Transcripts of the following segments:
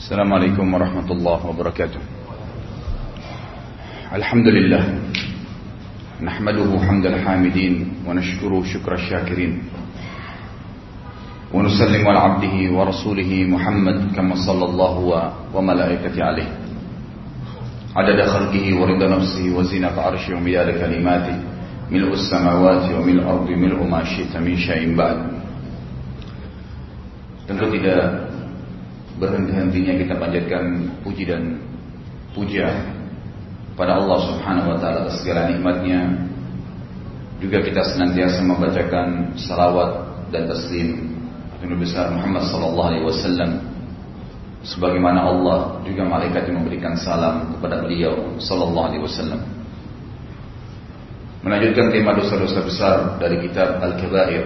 السلام عليكم ورحمة الله وبركاته. الحمد لله. نحمده حمد الحامدين ونشكره شكر الشاكرين. ونسلم على عبده ورسوله محمد كما صلى الله وملائكته عليه. عدد خلقه ورضا نفسه وزينة عرشه ومداد كلماته. ملء السماوات وملء الأرض ملء ما شئت من شيء بعد. Tentu tidak berhenti-hentinya kita panjatkan puji dan puja pada Allah Subhanahu wa taala atas segala nikmatnya. Juga kita senantiasa membacakan salawat dan taslim Nabi besar Muhammad sallallahu alaihi wasallam sebagaimana Allah juga malaikat yang memberikan salam kepada beliau sallallahu alaihi wasallam. Melanjutkan tema dosa-dosa besar dari kitab Al-Kabair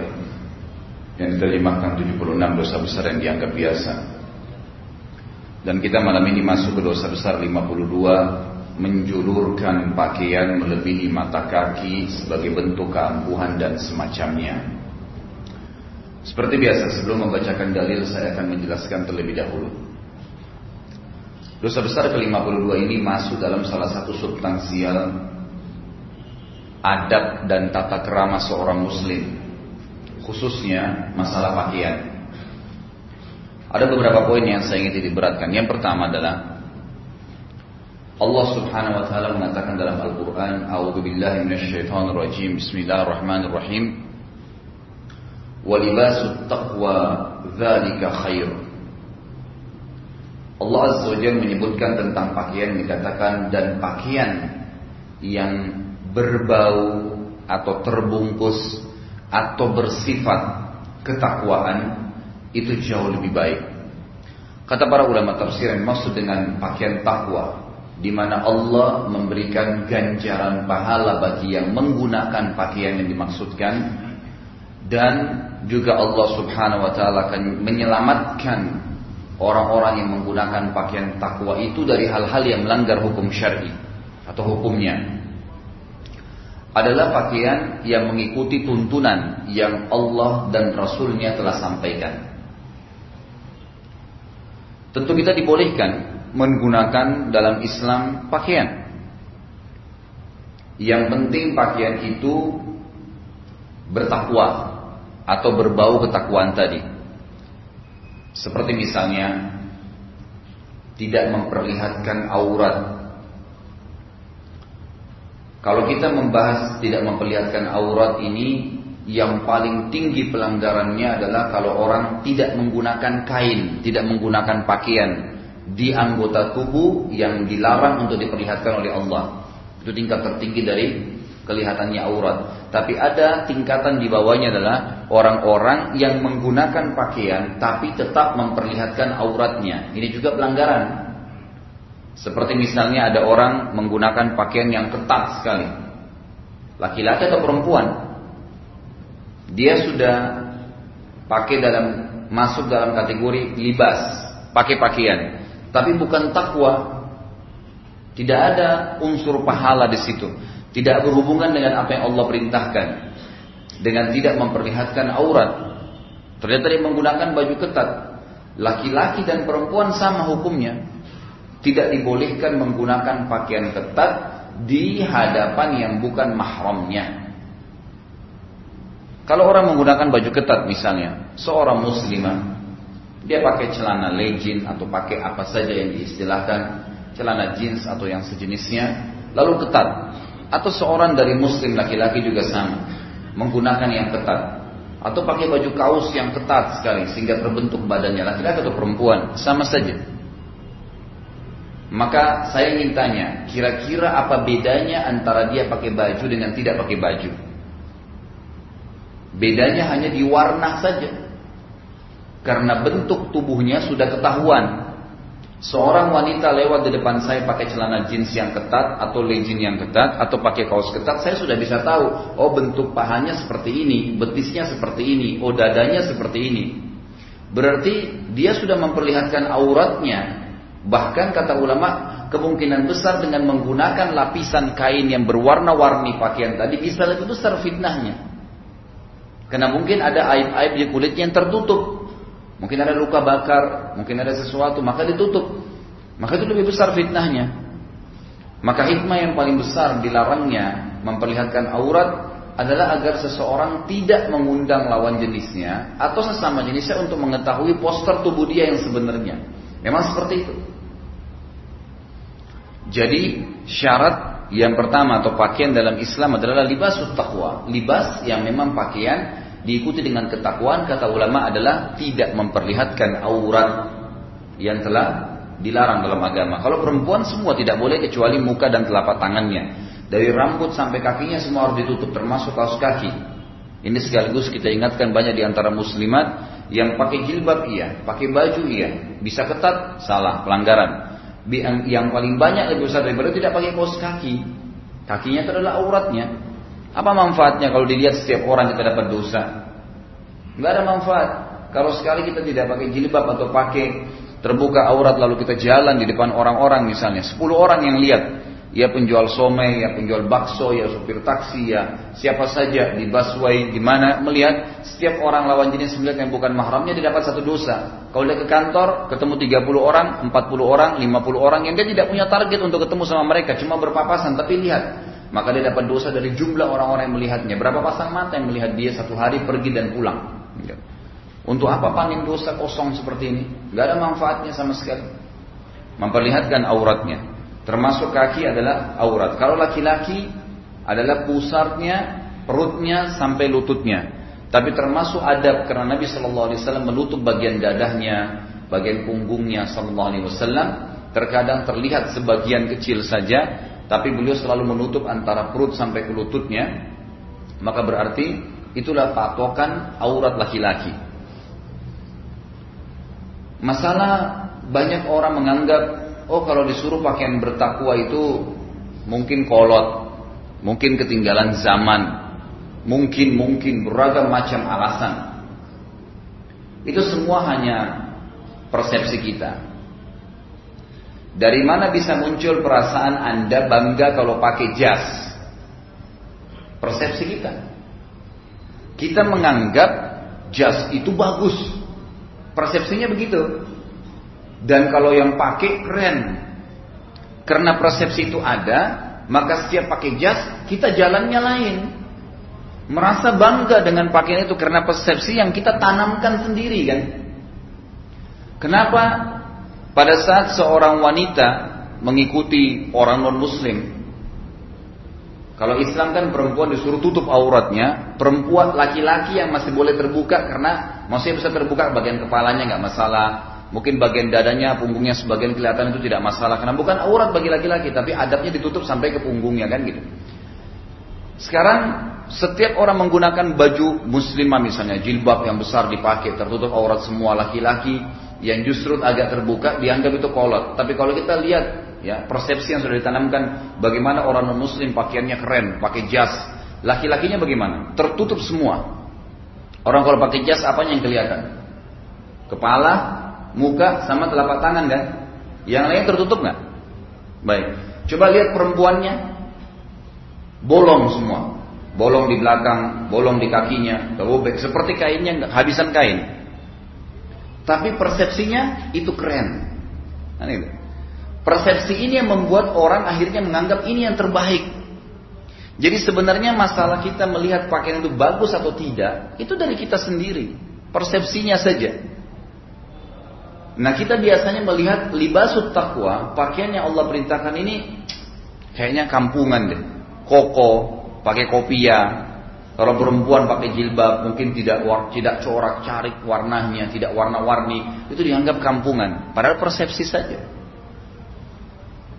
yang diterjemahkan 76 dosa besar yang dianggap biasa. Dan kita malam ini masuk ke dosa besar 52 menjulurkan pakaian melebihi mata kaki sebagai bentuk keangkuhan dan semacamnya. Seperti biasa sebelum membacakan dalil saya akan menjelaskan terlebih dahulu. Dosa besar ke-52 ini masuk dalam salah satu substansial adab dan tata kerama seorang muslim khususnya masalah pakaian. Ada beberapa poin yang saya ingin diberatkan. Yang pertama adalah Allah Subhanahu wa taala mengatakan dalam Al-Qur'an, "A'udzu billahi minasyaitonir rajim. Bismillahirrahmanirrahim." "Wa libasut taqwa dzalika khair." Allah Azza wa Jalla menyebutkan tentang pakaian dikatakan dan pakaian yang berbau atau terbungkus atau bersifat ketakwaan itu jauh lebih baik. Kata para ulama tafsir yang maksud dengan pakaian takwa di mana Allah memberikan ganjaran pahala bagi yang menggunakan pakaian yang dimaksudkan dan juga Allah Subhanahu wa taala akan menyelamatkan orang-orang yang menggunakan pakaian takwa itu dari hal-hal yang melanggar hukum syar'i atau hukumnya adalah pakaian yang mengikuti tuntunan yang Allah dan Rasulnya telah sampaikan. Tentu kita dibolehkan menggunakan dalam Islam pakaian. Yang penting pakaian itu bertakwa atau berbau ketakwaan tadi. Seperti misalnya tidak memperlihatkan aurat kalau kita membahas tidak memperlihatkan aurat ini, yang paling tinggi pelanggarannya adalah kalau orang tidak menggunakan kain, tidak menggunakan pakaian di anggota tubuh yang dilarang untuk diperlihatkan oleh Allah. Itu tingkat tertinggi dari kelihatannya aurat. Tapi ada tingkatan di bawahnya adalah orang-orang yang menggunakan pakaian tapi tetap memperlihatkan auratnya. Ini juga pelanggaran. Seperti misalnya ada orang menggunakan pakaian yang ketat sekali. Laki-laki atau perempuan. Dia sudah pakai dalam masuk dalam kategori libas, pakai pakaian. Tapi bukan takwa. Tidak ada unsur pahala di situ. Tidak berhubungan dengan apa yang Allah perintahkan. Dengan tidak memperlihatkan aurat. Ternyata dia menggunakan baju ketat. Laki-laki dan perempuan sama hukumnya tidak dibolehkan menggunakan pakaian ketat di hadapan yang bukan mahramnya. Kalau orang menggunakan baju ketat misalnya, seorang muslimah, dia pakai celana legging atau pakai apa saja yang diistilahkan celana jeans atau yang sejenisnya, lalu ketat. Atau seorang dari muslim laki-laki juga sama, menggunakan yang ketat. Atau pakai baju kaos yang ketat sekali sehingga terbentuk badannya laki-laki atau perempuan, sama saja. Maka saya ingin tanya, kira-kira apa bedanya antara dia pakai baju dengan tidak pakai baju? Bedanya hanya di warna saja. Karena bentuk tubuhnya sudah ketahuan. Seorang wanita lewat di depan saya pakai celana jeans yang ketat atau legging yang ketat atau pakai kaos ketat, saya sudah bisa tahu, oh bentuk pahanya seperti ini, betisnya seperti ini, oh dadanya seperti ini. Berarti dia sudah memperlihatkan auratnya Bahkan kata ulama, kemungkinan besar dengan menggunakan lapisan kain yang berwarna-warni pakaian tadi bisa lebih besar fitnahnya. Karena mungkin ada aib-aib di kulitnya yang tertutup. Mungkin ada luka bakar, mungkin ada sesuatu, maka ditutup. Maka itu lebih besar fitnahnya. Maka hikmah yang paling besar dilarangnya memperlihatkan aurat adalah agar seseorang tidak mengundang lawan jenisnya atau sesama jenisnya untuk mengetahui poster tubuh dia yang sebenarnya. Memang seperti itu. Jadi syarat yang pertama atau pakaian dalam Islam adalah libas taqwa, libas yang memang pakaian diikuti dengan ketakwaan kata ulama adalah tidak memperlihatkan aurat yang telah dilarang dalam agama. Kalau perempuan semua tidak boleh kecuali muka dan telapak tangannya. Dari rambut sampai kakinya semua harus ditutup termasuk kaos kaki. Ini sekaligus kita ingatkan banyak di antara muslimat yang pakai jilbab iya, pakai baju iya, bisa ketat salah pelanggaran. Yang paling banyak lebih besar daripada tidak pakai kaos kaki. Kakinya itu adalah auratnya. Apa manfaatnya kalau dilihat setiap orang kita dapat dosa? Gak ada manfaat. Kalau sekali kita tidak pakai jilbab atau pakai terbuka aurat lalu kita jalan di depan orang-orang misalnya, 10 orang yang lihat, ya penjual somai, ya penjual bakso, ya supir taksi, ya siapa saja di busway, di mana melihat setiap orang lawan jenis melihat yang bukan mahramnya dia dapat satu dosa. Kalau dia ke kantor, ketemu 30 orang, 40 orang, 50 orang yang dia tidak punya target untuk ketemu sama mereka, cuma berpapasan, tapi lihat, maka dia dapat dosa dari jumlah orang-orang yang melihatnya. Berapa pasang mata yang melihat dia satu hari pergi dan pulang. Ya. Untuk apa panen dosa kosong seperti ini? Gak ada manfaatnya sama sekali. Memperlihatkan auratnya. Termasuk kaki adalah aurat. Kalau laki-laki adalah pusarnya, perutnya sampai lututnya. Tapi termasuk adab karena Nabi Shallallahu Alaihi Wasallam menutup bagian dadahnya, bagian punggungnya Shallallahu Alaihi Wasallam. Terkadang terlihat sebagian kecil saja, tapi beliau selalu menutup antara perut sampai ke lututnya. Maka berarti itulah patokan aurat laki-laki. Masalah banyak orang menganggap oh kalau disuruh pakaian bertakwa itu mungkin kolot, mungkin ketinggalan zaman, mungkin mungkin beragam macam alasan. Itu semua hanya persepsi kita. Dari mana bisa muncul perasaan Anda bangga kalau pakai jas? Persepsi kita. Kita menganggap jas itu bagus. Persepsinya begitu. Dan kalau yang pakai keren. Karena persepsi itu ada, maka setiap pakai jas kita jalannya lain. Merasa bangga dengan pakaian itu karena persepsi yang kita tanamkan sendiri kan. Kenapa pada saat seorang wanita mengikuti orang non muslim kalau Islam kan perempuan disuruh tutup auratnya, perempuan laki-laki yang masih boleh terbuka karena masih bisa terbuka bagian kepalanya nggak masalah, Mungkin bagian dadanya, punggungnya sebagian kelihatan itu tidak masalah karena bukan aurat bagi laki-laki, tapi adabnya ditutup sampai ke punggungnya kan gitu. Sekarang setiap orang menggunakan baju muslimah misalnya jilbab yang besar dipakai tertutup aurat semua laki-laki yang justru agak terbuka dianggap itu kolot. Tapi kalau kita lihat ya persepsi yang sudah ditanamkan bagaimana orang non muslim pakaiannya keren, pakai jas, laki-lakinya bagaimana? Tertutup semua. Orang kalau pakai jas apanya yang kelihatan? Kepala, muka sama telapak tangan kan? Yang lain tertutup nggak? Baik. Coba lihat perempuannya, bolong semua, bolong di belakang, bolong di kakinya, robek seperti kainnya habisan kain. Tapi persepsinya itu keren. Nah. Persepsi ini yang membuat orang akhirnya menganggap ini yang terbaik. Jadi sebenarnya masalah kita melihat pakaian itu bagus atau tidak, itu dari kita sendiri. Persepsinya saja. Nah kita biasanya melihat libasut takwa, pakaian yang Allah perintahkan ini kayaknya kampungan deh. Koko, pakai kopiah. Kalau perempuan pakai jilbab mungkin tidak tidak corak carik warnanya, tidak warna-warni, itu dianggap kampungan. Padahal persepsi saja.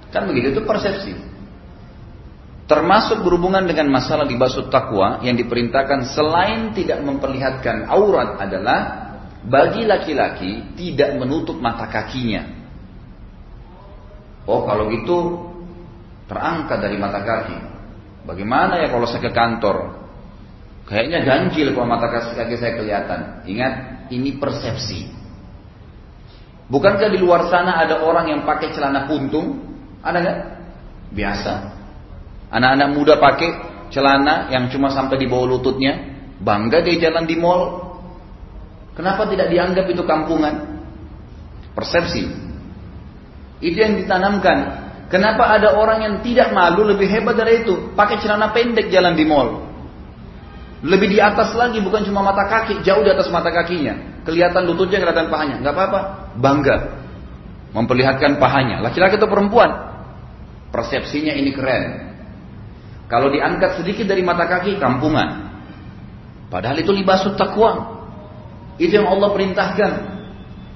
Kan begitu itu persepsi. Termasuk berhubungan dengan masalah libasut takwa yang diperintahkan selain tidak memperlihatkan aurat adalah bagi laki-laki tidak menutup mata kakinya. Oh kalau gitu terangkat dari mata kaki. Bagaimana ya kalau saya ke kantor? Kayaknya ganjil kalau mata kaki saya kelihatan. Ingat, ini persepsi. Bukankah di luar sana ada orang yang pakai celana puntung? Ada nggak? Biasa. Anak-anak muda pakai celana yang cuma sampai di bawah lututnya. Bangga dia jalan di mall. Kenapa tidak dianggap itu kampungan? Persepsi. Itu yang ditanamkan. Kenapa ada orang yang tidak malu lebih hebat dari itu? Pakai celana pendek jalan di mall. Lebih di atas lagi, bukan cuma mata kaki, jauh di atas mata kakinya. Kelihatan lututnya, kelihatan pahanya. Gak apa-apa, bangga. Memperlihatkan pahanya. Laki-laki atau perempuan? Persepsinya ini keren. Kalau diangkat sedikit dari mata kaki, kampungan. Padahal itu libasut takwa. Itu yang Allah perintahkan.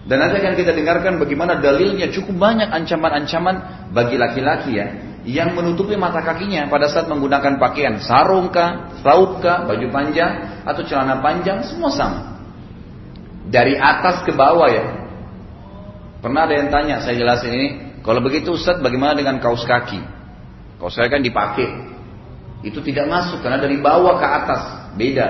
Dan nanti akan kita dengarkan bagaimana dalilnya cukup banyak ancaman-ancaman bagi laki-laki ya yang menutupi mata kakinya pada saat menggunakan pakaian sarung kah, sauk kah, baju panjang atau celana panjang semua sama. Dari atas ke bawah ya. Pernah ada yang tanya, saya jelasin ini, kalau begitu Ustaz bagaimana dengan kaos kaki? Kaos kaki kan dipakai. Itu tidak masuk karena dari bawah ke atas, beda.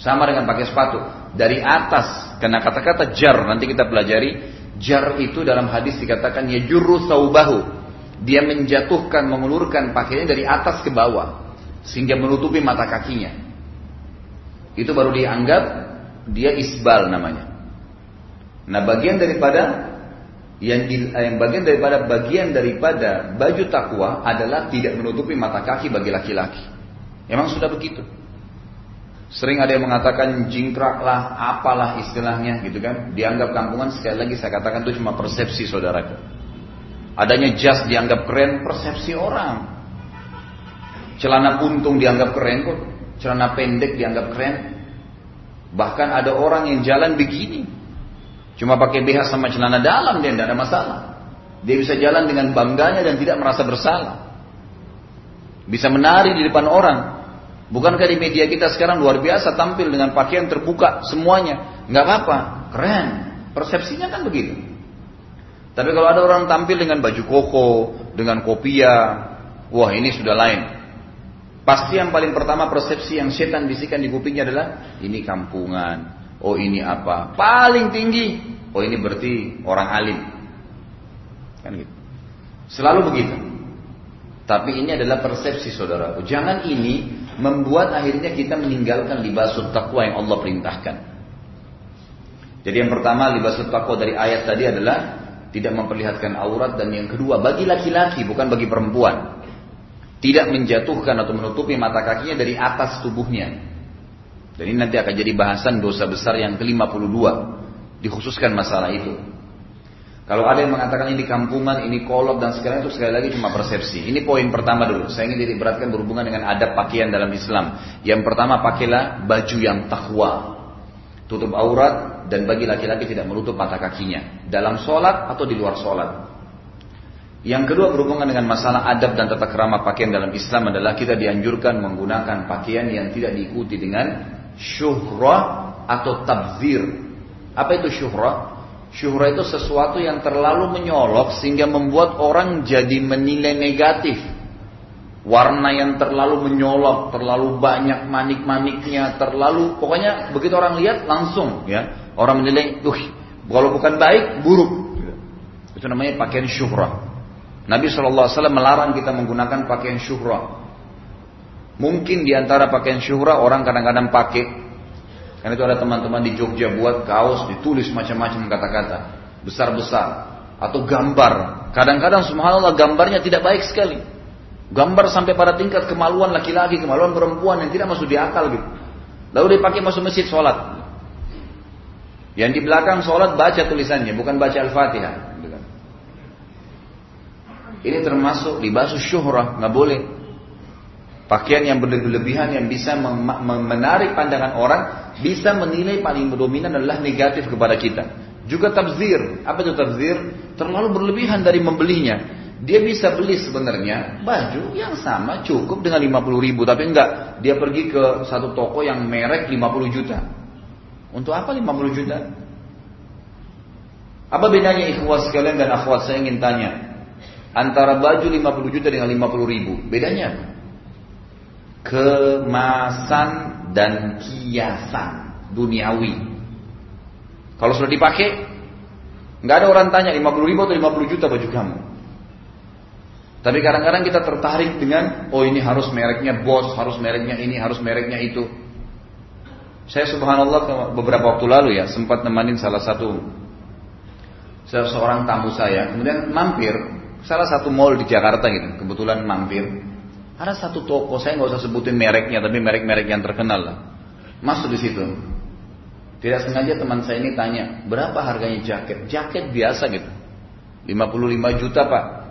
Sama dengan pakai sepatu. Dari atas, karena kata-kata jar nanti kita pelajari, jar itu dalam hadis dikatakan ya juru saubahu dia menjatuhkan, mengulurkan pakaiannya dari atas ke bawah. Sehingga menutupi mata kakinya. Itu baru dianggap dia isbal namanya. Nah bagian daripada yang, di, yang bagian daripada bagian daripada baju takwa adalah tidak menutupi mata kaki bagi laki-laki. Emang sudah begitu. Sering ada yang mengatakan jingkrak lah, apalah istilahnya gitu kan. Dianggap kampungan sekali lagi saya katakan itu cuma persepsi saudaraku. Adanya jas dianggap keren, persepsi orang. Celana puntung dianggap keren kok. Celana pendek dianggap keren. Bahkan ada orang yang jalan begini. Cuma pakai BH sama celana dalam dia tidak ada masalah. Dia bisa jalan dengan bangganya dan tidak merasa bersalah. Bisa menari di depan orang. Bukankah di media kita sekarang luar biasa tampil dengan pakaian terbuka semuanya? Nggak apa-apa, keren. Persepsinya kan begitu. Tapi kalau ada orang tampil dengan baju koko, dengan kopiah, wah ini sudah lain. Pasti yang paling pertama persepsi yang setan bisikan di kupingnya adalah ini kampungan, oh ini apa. Paling tinggi, oh ini berarti orang alim. Kan gitu. Selalu begitu. Tapi ini adalah persepsi saudaraku. Jangan ini membuat akhirnya kita meninggalkan libasut takwa yang Allah perintahkan. Jadi yang pertama libasut takwa dari ayat tadi adalah tidak memperlihatkan aurat dan yang kedua bagi laki-laki bukan bagi perempuan tidak menjatuhkan atau menutupi mata kakinya dari atas tubuhnya dan ini nanti akan jadi bahasan dosa besar yang ke-52 dikhususkan masalah itu kalau ada yang mengatakan ini kampungan, ini kolot dan segala itu sekali lagi cuma persepsi. Ini poin pertama dulu. Saya ingin diberatkan berhubungan dengan adab pakaian dalam Islam. Yang pertama pakailah baju yang takwa tutup aurat dan bagi laki-laki tidak menutup mata kakinya dalam sholat atau di luar sholat. Yang kedua berhubungan dengan masalah adab dan tata kerama pakaian dalam Islam adalah kita dianjurkan menggunakan pakaian yang tidak diikuti dengan syuhrah atau tabzir. Apa itu syuhrah? Syuhrah itu sesuatu yang terlalu menyolok sehingga membuat orang jadi menilai negatif warna yang terlalu menyolok, terlalu banyak manik-maniknya, terlalu pokoknya begitu orang lihat langsung ya orang menilai, tuh kalau bukan baik buruk. Itu namanya pakaian syuhrah. Nabi SAW melarang kita menggunakan pakaian syuhrah. Mungkin di antara pakaian syuhrah orang kadang-kadang pakai, karena itu ada teman-teman di Jogja buat kaos ditulis macam-macam kata-kata besar-besar atau gambar. Kadang-kadang subhanallah gambarnya tidak baik sekali. Gambar sampai pada tingkat kemaluan laki-laki, kemaluan perempuan yang tidak masuk di akal gitu. Lalu dipakai masuk masjid sholat. Yang di belakang sholat baca tulisannya, bukan baca Al-Fatihah. Ini termasuk dibasuh syuhrah, nggak boleh. Pakaian yang berlebihan yang bisa menarik pandangan orang, bisa menilai paling dominan adalah negatif kepada kita. Juga tabzir. Apa itu tabzir? Terlalu berlebihan dari membelinya. Dia bisa beli sebenarnya baju yang sama cukup dengan 50 ribu. Tapi enggak, dia pergi ke satu toko yang merek 50 juta. Untuk apa 50 juta? Apa bedanya ikhwas sekalian dan akhwat saya ingin tanya. Antara baju 50 juta dengan 50 ribu. Bedanya apa? Kemasan dan kiasan duniawi. Kalau sudah dipakai, nggak ada orang tanya 50 ribu atau 50 juta baju kamu. Tapi kadang-kadang kita tertarik dengan, oh ini harus mereknya bos, harus mereknya ini, harus mereknya itu. Saya subhanallah beberapa waktu lalu ya sempat nemanin salah satu seorang tamu saya, kemudian mampir salah satu mall di Jakarta gitu, kebetulan mampir. Ada satu toko, saya nggak usah sebutin mereknya, tapi merek-merek yang terkenal lah. Masuk di situ. Tidak sengaja teman saya ini tanya, berapa harganya jaket? Jaket biasa gitu. 55 juta pak.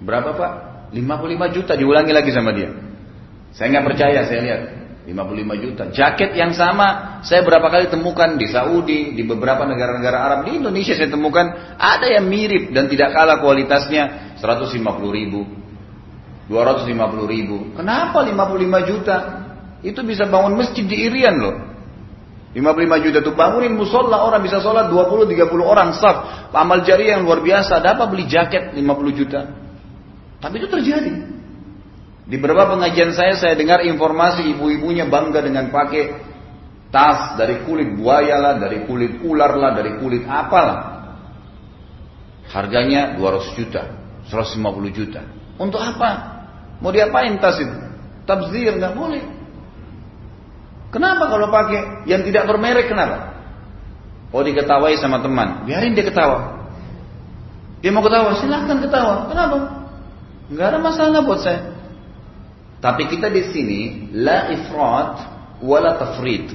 Berapa pak? 55 juta diulangi lagi sama dia. Saya nggak percaya, saya lihat 55 juta. Jaket yang sama saya berapa kali temukan di Saudi, di beberapa negara-negara Arab, di Indonesia saya temukan ada yang mirip dan tidak kalah kualitasnya 150 ribu, 250 ribu. Kenapa 55 juta? Itu bisa bangun masjid di Irian loh. 55 juta itu bangunin musola orang bisa sholat 20 30 orang saf. Amal jariah yang luar biasa. Ada apa beli jaket 50 juta? Tapi itu terjadi. Di beberapa pengajian saya saya dengar informasi ibu-ibunya bangga dengan pakai tas dari kulit buaya lah, dari kulit ular lah, dari kulit apalah. Harganya 200 juta, 150 juta. Untuk apa? Mau diapain tas itu? Tabzir nggak boleh. Kenapa kalau pakai yang tidak bermerek kenapa? Oh diketawai sama teman, biarin dia ketawa. Dia mau ketawa, silahkan ketawa. Kenapa? Enggak ada masalah buat saya. Tapi kita di sini la ifrat wala tafrid.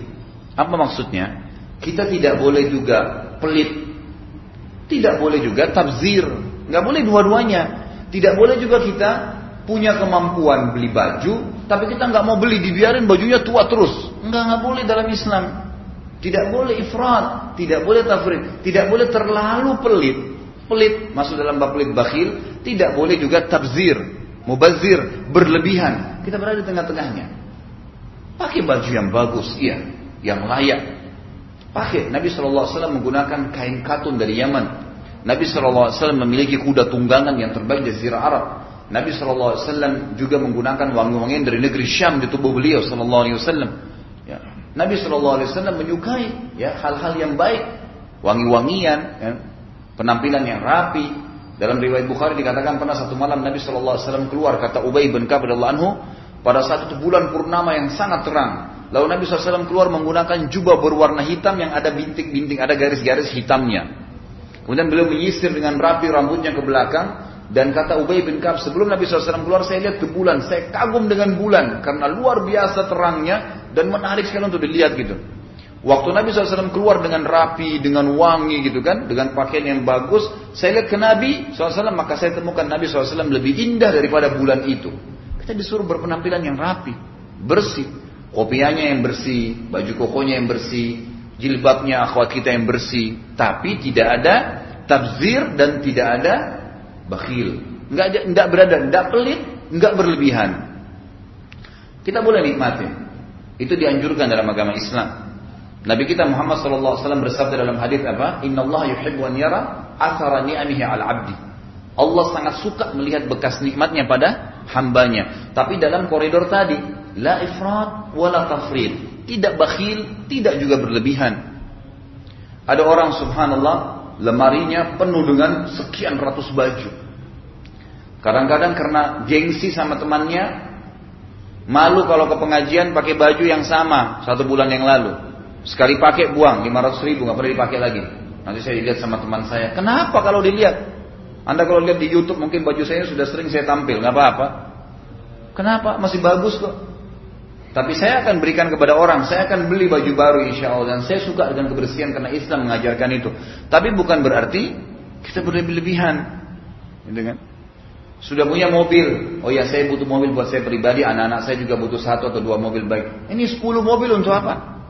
Apa maksudnya? Kita tidak boleh juga pelit. Tidak boleh juga tabzir. Nggak boleh dua-duanya. Tidak boleh juga kita punya kemampuan beli baju, tapi kita nggak mau beli, dibiarin bajunya tua terus. Enggak, nggak boleh dalam Islam. Tidak boleh ifrat, tidak boleh tafrid, tidak boleh terlalu pelit. Pelit masuk dalam bab pelit bakhil, tidak boleh juga tabzir, mubazir, berlebihan. Kita berada di tengah-tengahnya. Pakai baju yang bagus, iya, yang layak. Pakai. Nabi SAW menggunakan kain katun dari Yaman. Nabi SAW memiliki kuda tunggangan yang terbaik di Zira Arab. Nabi SAW juga menggunakan wangi-wangian dari negeri Syam di tubuh beliau SAW. Ya. Nabi SAW menyukai ya hal-hal yang baik, wangi-wangian, ya. Penampilan yang rapi. Dalam riwayat Bukhari dikatakan pernah satu malam Nabi SAW keluar kata Ubay bin Ka'ab anhu pada saat itu bulan purnama yang sangat terang. Lalu Nabi SAW keluar menggunakan jubah berwarna hitam yang ada bintik-bintik, ada garis-garis hitamnya. Kemudian beliau menyisir dengan rapi rambutnya ke belakang dan kata Ubay bin Ka'ab sebelum Nabi SAW keluar saya lihat ke bulan, saya kagum dengan bulan karena luar biasa terangnya dan menarik sekali untuk dilihat gitu. Waktu Nabi SAW keluar dengan rapi, dengan wangi gitu kan, dengan pakaian yang bagus, saya lihat ke Nabi SAW, maka saya temukan Nabi SAW lebih indah daripada bulan itu. Kita disuruh berpenampilan yang rapi, bersih, kopiannya yang bersih, baju kokonya yang bersih, jilbabnya akhwat kita yang bersih, tapi tidak ada tabzir dan tidak ada bakhil. Enggak, enggak berada, enggak pelit, enggak berlebihan. Kita boleh nikmati. Itu dianjurkan dalam agama Islam. Nabi kita Muhammad SAW bersabda dalam hadis apa? Inna Allah yuhibbu an yara athara ni'amihi al abdi. Allah sangat suka melihat bekas nikmatnya pada hambanya. Tapi dalam koridor tadi, la ifrat wala tafrid. Tidak bakhil, tidak juga berlebihan. Ada orang subhanallah, lemarinya penuh dengan sekian ratus baju. Kadang-kadang karena gengsi sama temannya, malu kalau ke pengajian pakai baju yang sama satu bulan yang lalu. Sekali pakai buang 500 ribu nggak pernah dipakai lagi. Nanti saya lihat sama teman saya. Kenapa kalau dilihat? Anda kalau lihat di YouTube mungkin baju saya sudah sering saya tampil, nggak apa-apa. Kenapa? Masih bagus kok. Tapi saya akan berikan kepada orang, saya akan beli baju baru insya Allah dan saya suka dengan kebersihan karena Islam mengajarkan itu. Tapi bukan berarti kita berlebihan, gitu kan? Sudah punya mobil, oh ya saya butuh mobil buat saya pribadi, anak-anak saya juga butuh satu atau dua mobil baik. Ini 10 mobil untuk apa?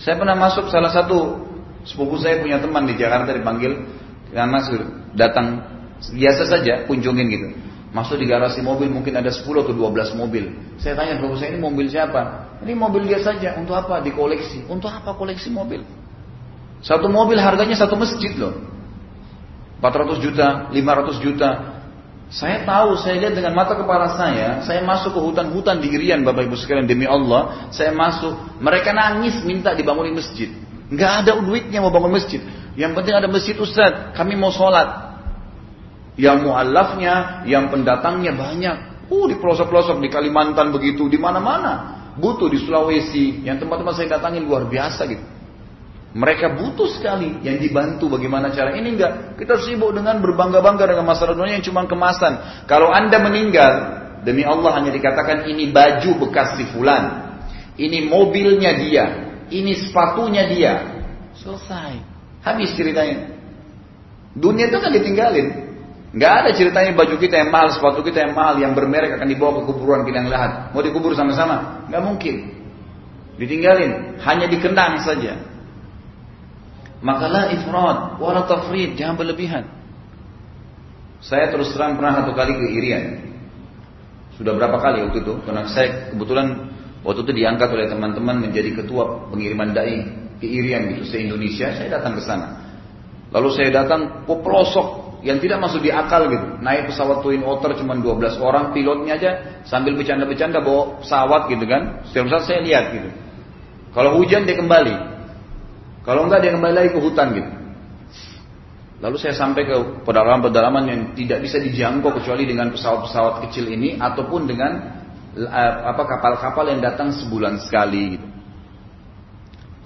Saya pernah masuk salah satu sepupu saya punya teman di Jakarta dipanggil yang masuk datang biasa saja kunjungin gitu. Masuk di garasi mobil mungkin ada 10 atau 12 mobil. Saya tanya sepupu saya ini mobil siapa? Ini mobil dia saja. Untuk apa? Dikoleksi. Untuk apa koleksi mobil? Satu mobil harganya satu masjid loh. 400 juta, 500 juta. Saya tahu, saya lihat dengan mata kepala saya, saya masuk ke hutan-hutan di Irian, Bapak Ibu sekalian, demi Allah, saya masuk, mereka nangis minta dibangunin masjid. Nggak ada duitnya mau bangun masjid. Yang penting ada masjid Ustaz, kami mau sholat. Yang mu'allafnya, yang pendatangnya banyak. Uh, di pelosok-pelosok, di Kalimantan begitu, di mana-mana. butuh di Sulawesi, yang tempat-tempat saya datangin luar biasa gitu. Mereka butuh sekali yang dibantu bagaimana cara ini enggak. Kita sibuk dengan berbangga-bangga dengan masalah dunia yang cuma kemasan. Kalau anda meninggal, demi Allah hanya dikatakan ini baju bekas si fulan. Ini mobilnya dia. Ini sepatunya dia. Selesai. Habis ceritanya. Dunia itu kan ditinggalin. Nggak ada ceritanya baju kita yang mahal, sepatu kita yang mahal, yang bermerek akan dibawa ke kuburan kita yang lahat. Mau dikubur sama-sama? Nggak mungkin. Ditinggalin. Hanya dikenang saja. Maka la ifrat, wala tafrid, jangan berlebihan. Saya terus terang pernah satu kali ke Irian. Sudah berapa kali waktu itu? Karena saya kebetulan waktu itu diangkat oleh teman-teman menjadi ketua pengiriman dai ke Irian gitu, se Indonesia. Saya datang ke sana. Lalu saya datang ke pelosok yang tidak masuk di akal gitu. Naik pesawat Twin Otter cuma 12 orang, pilotnya aja sambil bercanda-bercanda bawa pesawat gitu kan. Setiap saat saya lihat gitu. Kalau hujan dia kembali, kalau enggak dia kembali lagi ke hutan gitu. Lalu saya sampai ke pedalaman-pedalaman yang tidak bisa dijangkau kecuali dengan pesawat-pesawat kecil ini ataupun dengan eh, apa kapal-kapal yang datang sebulan sekali gitu.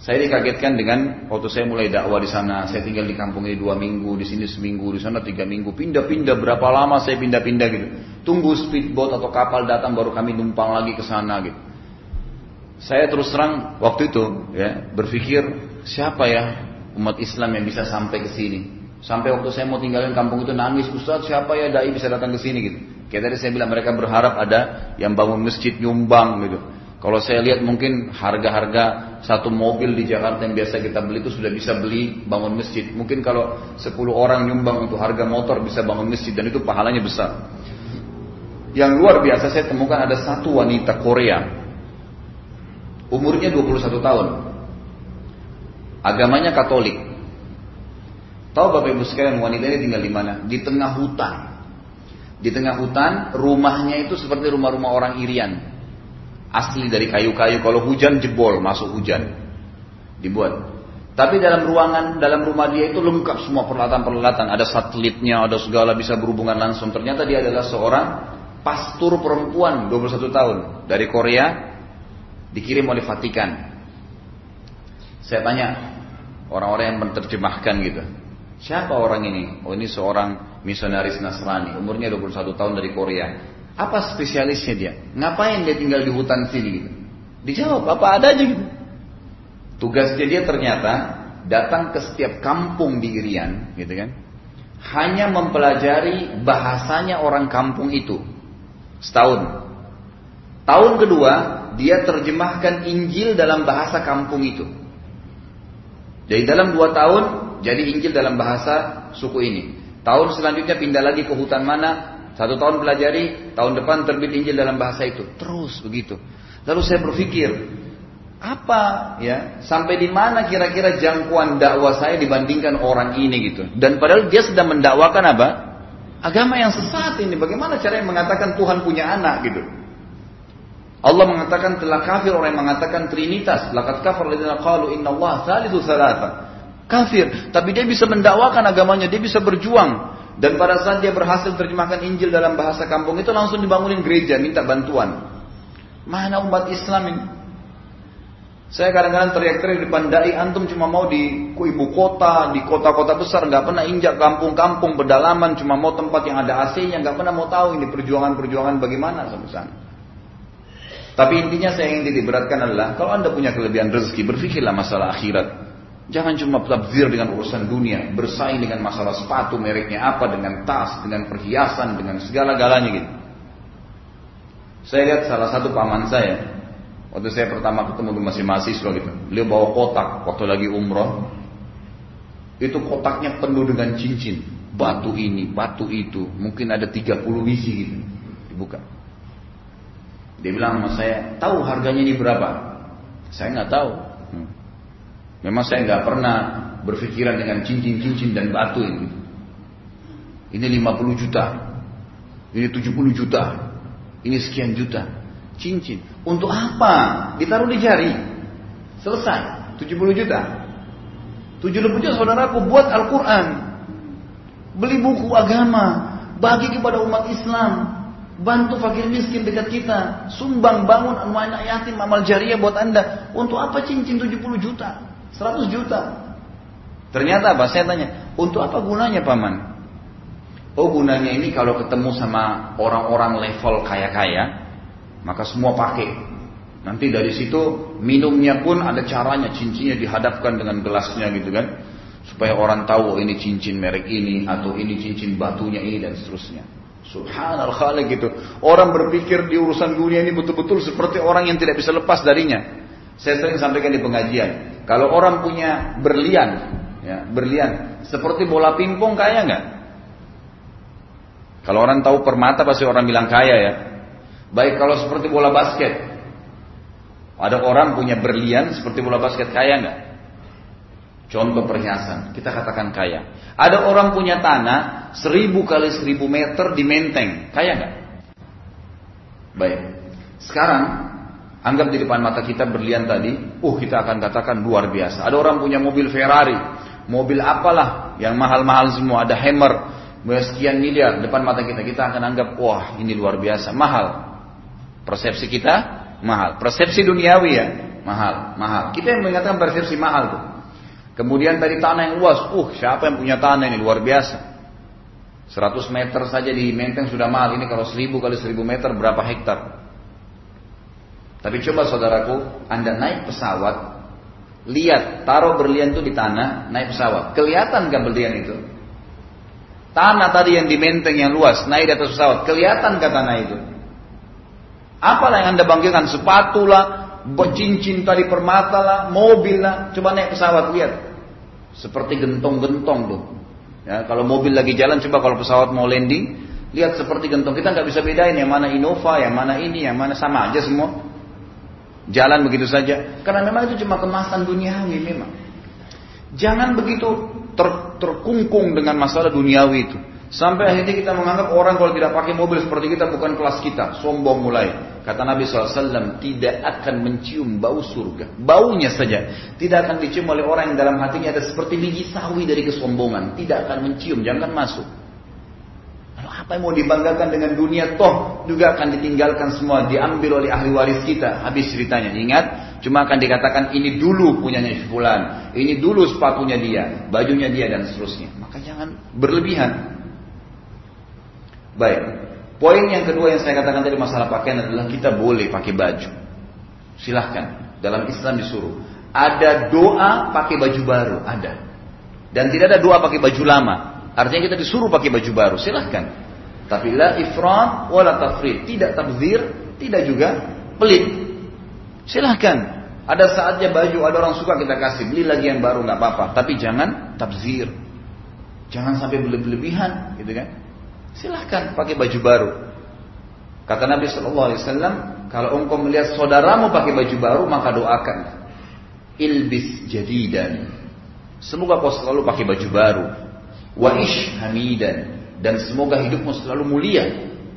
Saya dikagetkan dengan waktu saya mulai dakwah di sana, saya tinggal di kampung ini dua minggu, di sini seminggu, di sana tiga minggu, pindah-pindah berapa lama saya pindah-pindah gitu. Tunggu speedboat atau kapal datang baru kami numpang lagi ke sana gitu. Saya terus terang waktu itu ya berpikir siapa ya umat Islam yang bisa sampai ke sini. Sampai waktu saya mau tinggalin kampung itu nangis, Ustaz siapa ya dai bisa datang ke sini gitu. Kayak tadi saya bilang mereka berharap ada yang bangun masjid nyumbang gitu. Kalau saya lihat mungkin harga-harga satu mobil di Jakarta yang biasa kita beli itu sudah bisa beli bangun masjid. Mungkin kalau 10 orang nyumbang untuk harga motor bisa bangun masjid dan itu pahalanya besar. Yang luar biasa saya temukan ada satu wanita Korea. Umurnya 21 tahun. Agamanya Katolik. Tahu Bapak Ibu sekalian wanita ini tinggal di mana? Di tengah hutan. Di tengah hutan, rumahnya itu seperti rumah-rumah orang Irian. Asli dari kayu-kayu, kalau hujan jebol, masuk hujan. Dibuat. Tapi dalam ruangan, dalam rumah dia itu lengkap semua peralatan-peralatan. Ada satelitnya, ada segala bisa berhubungan langsung. Ternyata dia adalah seorang pastor perempuan 21 tahun dari Korea dikirim oleh Vatikan. Saya tanya, orang-orang yang menerjemahkan gitu. Siapa orang ini? Oh ini seorang misionaris Nasrani, umurnya 21 tahun dari Korea. Apa spesialisnya dia? Ngapain dia tinggal di hutan sini gitu? Dijawab, apa ada aja gitu. Tugasnya dia ternyata datang ke setiap kampung di Irian, gitu kan? Hanya mempelajari bahasanya orang kampung itu. Setahun. Tahun kedua, dia terjemahkan Injil dalam bahasa kampung itu. Jadi dalam dua tahun jadi Injil dalam bahasa suku ini. Tahun selanjutnya pindah lagi ke hutan mana, satu tahun pelajari, tahun depan terbit Injil dalam bahasa itu. Terus begitu. Lalu saya berpikir, apa ya sampai di mana kira-kira jangkauan dakwah saya dibandingkan orang ini gitu. Dan padahal dia sedang mendakwakan apa? Agama yang sesat ini. Bagaimana caranya mengatakan Tuhan punya anak gitu? Allah mengatakan telah kafir orang yang mengatakan trinitas. Lakat kafir alladziina qalu inna Allah salisu salasa. Kafir, tapi dia bisa mendakwakan agamanya, dia bisa berjuang. Dan pada saat dia berhasil terjemahkan Injil dalam bahasa kampung itu langsung dibangunin gereja, minta bantuan. Mana umat Islam ini? Saya kadang-kadang teriak-teriak di depan dai antum cuma mau di ibu kota, di kota-kota besar, nggak pernah injak kampung-kampung pedalaman, cuma mau tempat yang ada AC-nya, nggak pernah mau tahu ini perjuangan-perjuangan bagaimana sampai sana. Tapi intinya saya ingin diberatkan adalah kalau anda punya kelebihan rezeki berpikirlah masalah akhirat. Jangan cuma tabzir dengan urusan dunia, bersaing dengan masalah sepatu mereknya apa, dengan tas, dengan perhiasan, dengan segala-galanya gitu. Saya lihat salah satu paman saya, waktu saya pertama ketemu masih mahasiswa gitu, beliau bawa kotak waktu lagi umroh, itu kotaknya penuh dengan cincin, batu ini, batu itu, mungkin ada 30 biji gitu, dibuka. Dia bilang sama saya, tahu harganya ini berapa? Saya nggak tahu. Hmm. Memang saya nggak pernah berpikiran dengan cincin-cincin dan batu ini. Ini 50 juta, ini 70 juta, ini sekian juta. Cincin. Untuk apa? Ditaruh di jari. Selesai. 70 juta. 70 juta saudaraku buat Al-Quran. Beli buku agama. Bagi kepada umat Islam. Bantu fakir miskin dekat kita. Sumbang bangun anak yatim amal jariah buat anda. Untuk apa cincin 70 juta? 100 juta? Ternyata apa? Saya tanya. Untuk apa gunanya paman? Oh gunanya ini kalau ketemu sama orang-orang level kaya-kaya. Maka semua pakai. Nanti dari situ minumnya pun ada caranya. Cincinnya dihadapkan dengan gelasnya gitu kan. Supaya orang tahu oh, ini cincin merek ini. Atau ini cincin batunya ini dan seterusnya. Subhanal khalik gitu. Orang berpikir di urusan dunia ini betul-betul seperti orang yang tidak bisa lepas darinya. Saya sering sampaikan di pengajian. Kalau orang punya berlian, ya, berlian seperti bola pingpong kaya nggak? Kalau orang tahu permata pasti orang bilang kaya ya. Baik kalau seperti bola basket. Ada orang punya berlian seperti bola basket kaya nggak? Contoh perhiasan, kita katakan kaya. Ada orang punya tanah seribu kali seribu meter di Menteng, kaya nggak? Baik. Sekarang anggap di depan mata kita berlian tadi, uh kita akan katakan luar biasa. Ada orang punya mobil Ferrari, mobil apalah yang mahal-mahal semua, ada Hammer, sekian miliar depan mata kita, kita akan anggap wah ini luar biasa, mahal. Persepsi kita mahal, persepsi duniawi ya mahal, mahal. Kita yang mengatakan persepsi mahal tuh. Kemudian tadi tanah yang luas, uh siapa yang punya tanah ini luar biasa. 100 meter saja di Menteng sudah mahal. Ini kalau 1000 kali 1000 meter berapa hektar? Tapi coba saudaraku, Anda naik pesawat, lihat taruh berlian itu di tanah, naik pesawat. Kelihatan gak berlian itu? Tanah tadi yang di Menteng yang luas, naik di atas pesawat, kelihatan gak tanah itu? Apalah yang Anda banggakan? Sepatu lah, cincin tadi permata lah, mobil lah. Coba naik pesawat lihat. Seperti gentong-gentong tuh. Ya, kalau mobil lagi jalan, coba kalau pesawat mau landing, lihat seperti gentong. Kita nggak bisa bedain yang mana Innova, yang mana ini, yang mana sama aja semua. Jalan begitu saja. Karena memang itu cuma kemasan duniawi memang. Jangan begitu ter, terkungkung dengan masalah duniawi itu. Sampai akhirnya kita menganggap orang kalau tidak pakai mobil seperti kita bukan kelas kita. Sombong mulai. Kata Nabi SAW, tidak akan mencium bau surga. Baunya saja. Tidak akan dicium oleh orang yang dalam hatinya ada seperti biji sawi dari kesombongan. Tidak akan mencium, jangan masuk. Lalu apa yang mau dibanggakan dengan dunia? Toh juga akan ditinggalkan semua. Diambil oleh ahli waris kita. Habis ceritanya. Ingat, cuma akan dikatakan ini dulu punyanya Fulan. Ini dulu sepatunya dia. Bajunya dia dan seterusnya. Maka jangan berlebihan. Baik. Poin yang kedua yang saya katakan tadi masalah pakaian adalah kita boleh pakai baju. Silahkan. Dalam Islam disuruh. Ada doa pakai baju baru. Ada. Dan tidak ada doa pakai baju lama. Artinya kita disuruh pakai baju baru. Silahkan. Tapi la ifrat wala tafrid. Tidak tabzir. Tidak juga pelit. Silahkan. Ada saatnya baju ada orang suka kita kasih. Beli lagi yang baru nggak apa-apa. Tapi jangan tabzir. Jangan sampai berlebihan. Gitu kan. Silahkan pakai baju baru. Kata Nabi Shallallahu Alaihi Wasallam, kalau engkau melihat saudaramu pakai baju baru, maka doakan. Ilbis jadidan. Semoga kau selalu pakai baju baru. Wa ish hamidan. Dan semoga hidupmu selalu mulia.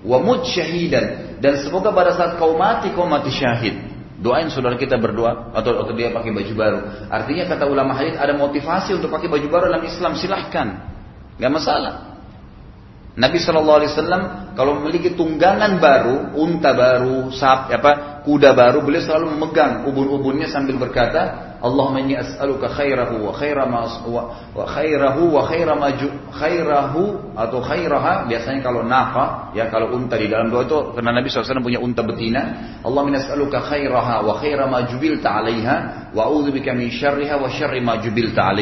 Wa mud syahidan. Dan semoga pada saat kau mati, kau mati syahid. Doain saudara kita berdoa atau, atau dia pakai baju baru. Artinya kata ulama hadis ada motivasi untuk pakai baju baru dalam Islam silahkan, nggak masalah. Nabi Shallallahu Alaihi Wasallam kalau memiliki tunggangan baru, unta baru, sap, apa, kuda baru, beliau selalu memegang ubun-ubunnya sambil berkata, Allahumma inni as'aluka khairahu wa khaira ma wa khairahu wa khaira ma khairahu atau khairaha. Biasanya kalau nafa ya kalau unta di dalam doa itu karena Nabi SAW punya unta betina Allahumma inni as'aluka khairaha wa khaira ma jubilta wa a'udzubika min syarriha wa syarri ma jubilta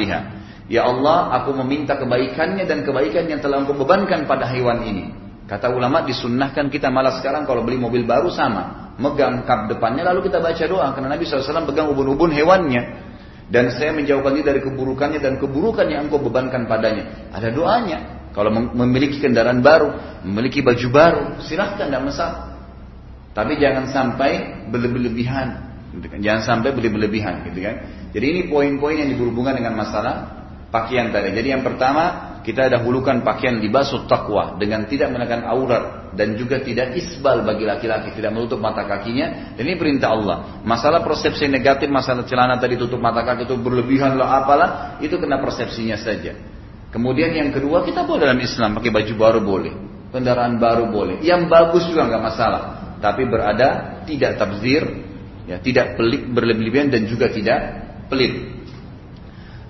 Ya Allah, aku meminta kebaikannya dan kebaikan yang telah engkau bebankan pada hewan ini. Kata ulama disunnahkan kita malah sekarang kalau beli mobil baru sama. Megang kap depannya lalu kita baca doa. Karena Nabi SAW pegang ubun-ubun hewannya. Dan saya menjauhkan diri dari keburukannya dan keburukan yang engkau bebankan padanya. Ada doanya. Kalau memiliki kendaraan baru, memiliki baju baru, silahkan tidak masalah. Tapi jangan sampai berlebihan. Gitu kan. Jangan sampai berlebihan. Gitu kan. Jadi ini poin-poin yang berhubungan dengan masalah pakaian tadi. Jadi yang pertama kita dahulukan pakaian libasut takwa dengan tidak menekan aurat dan juga tidak isbal bagi laki-laki, tidak menutup mata kakinya. Dan ini perintah Allah. Masalah persepsi negatif, masalah celana tadi tutup mata kaki itu berlebihan lah apalah, itu kena persepsinya saja. Kemudian yang kedua kita boleh dalam Islam pakai baju baru boleh. kendaraan baru boleh. Yang bagus juga nggak masalah. Tapi berada tidak tabzir, ya, tidak pelik berlebihan dan juga tidak pelit.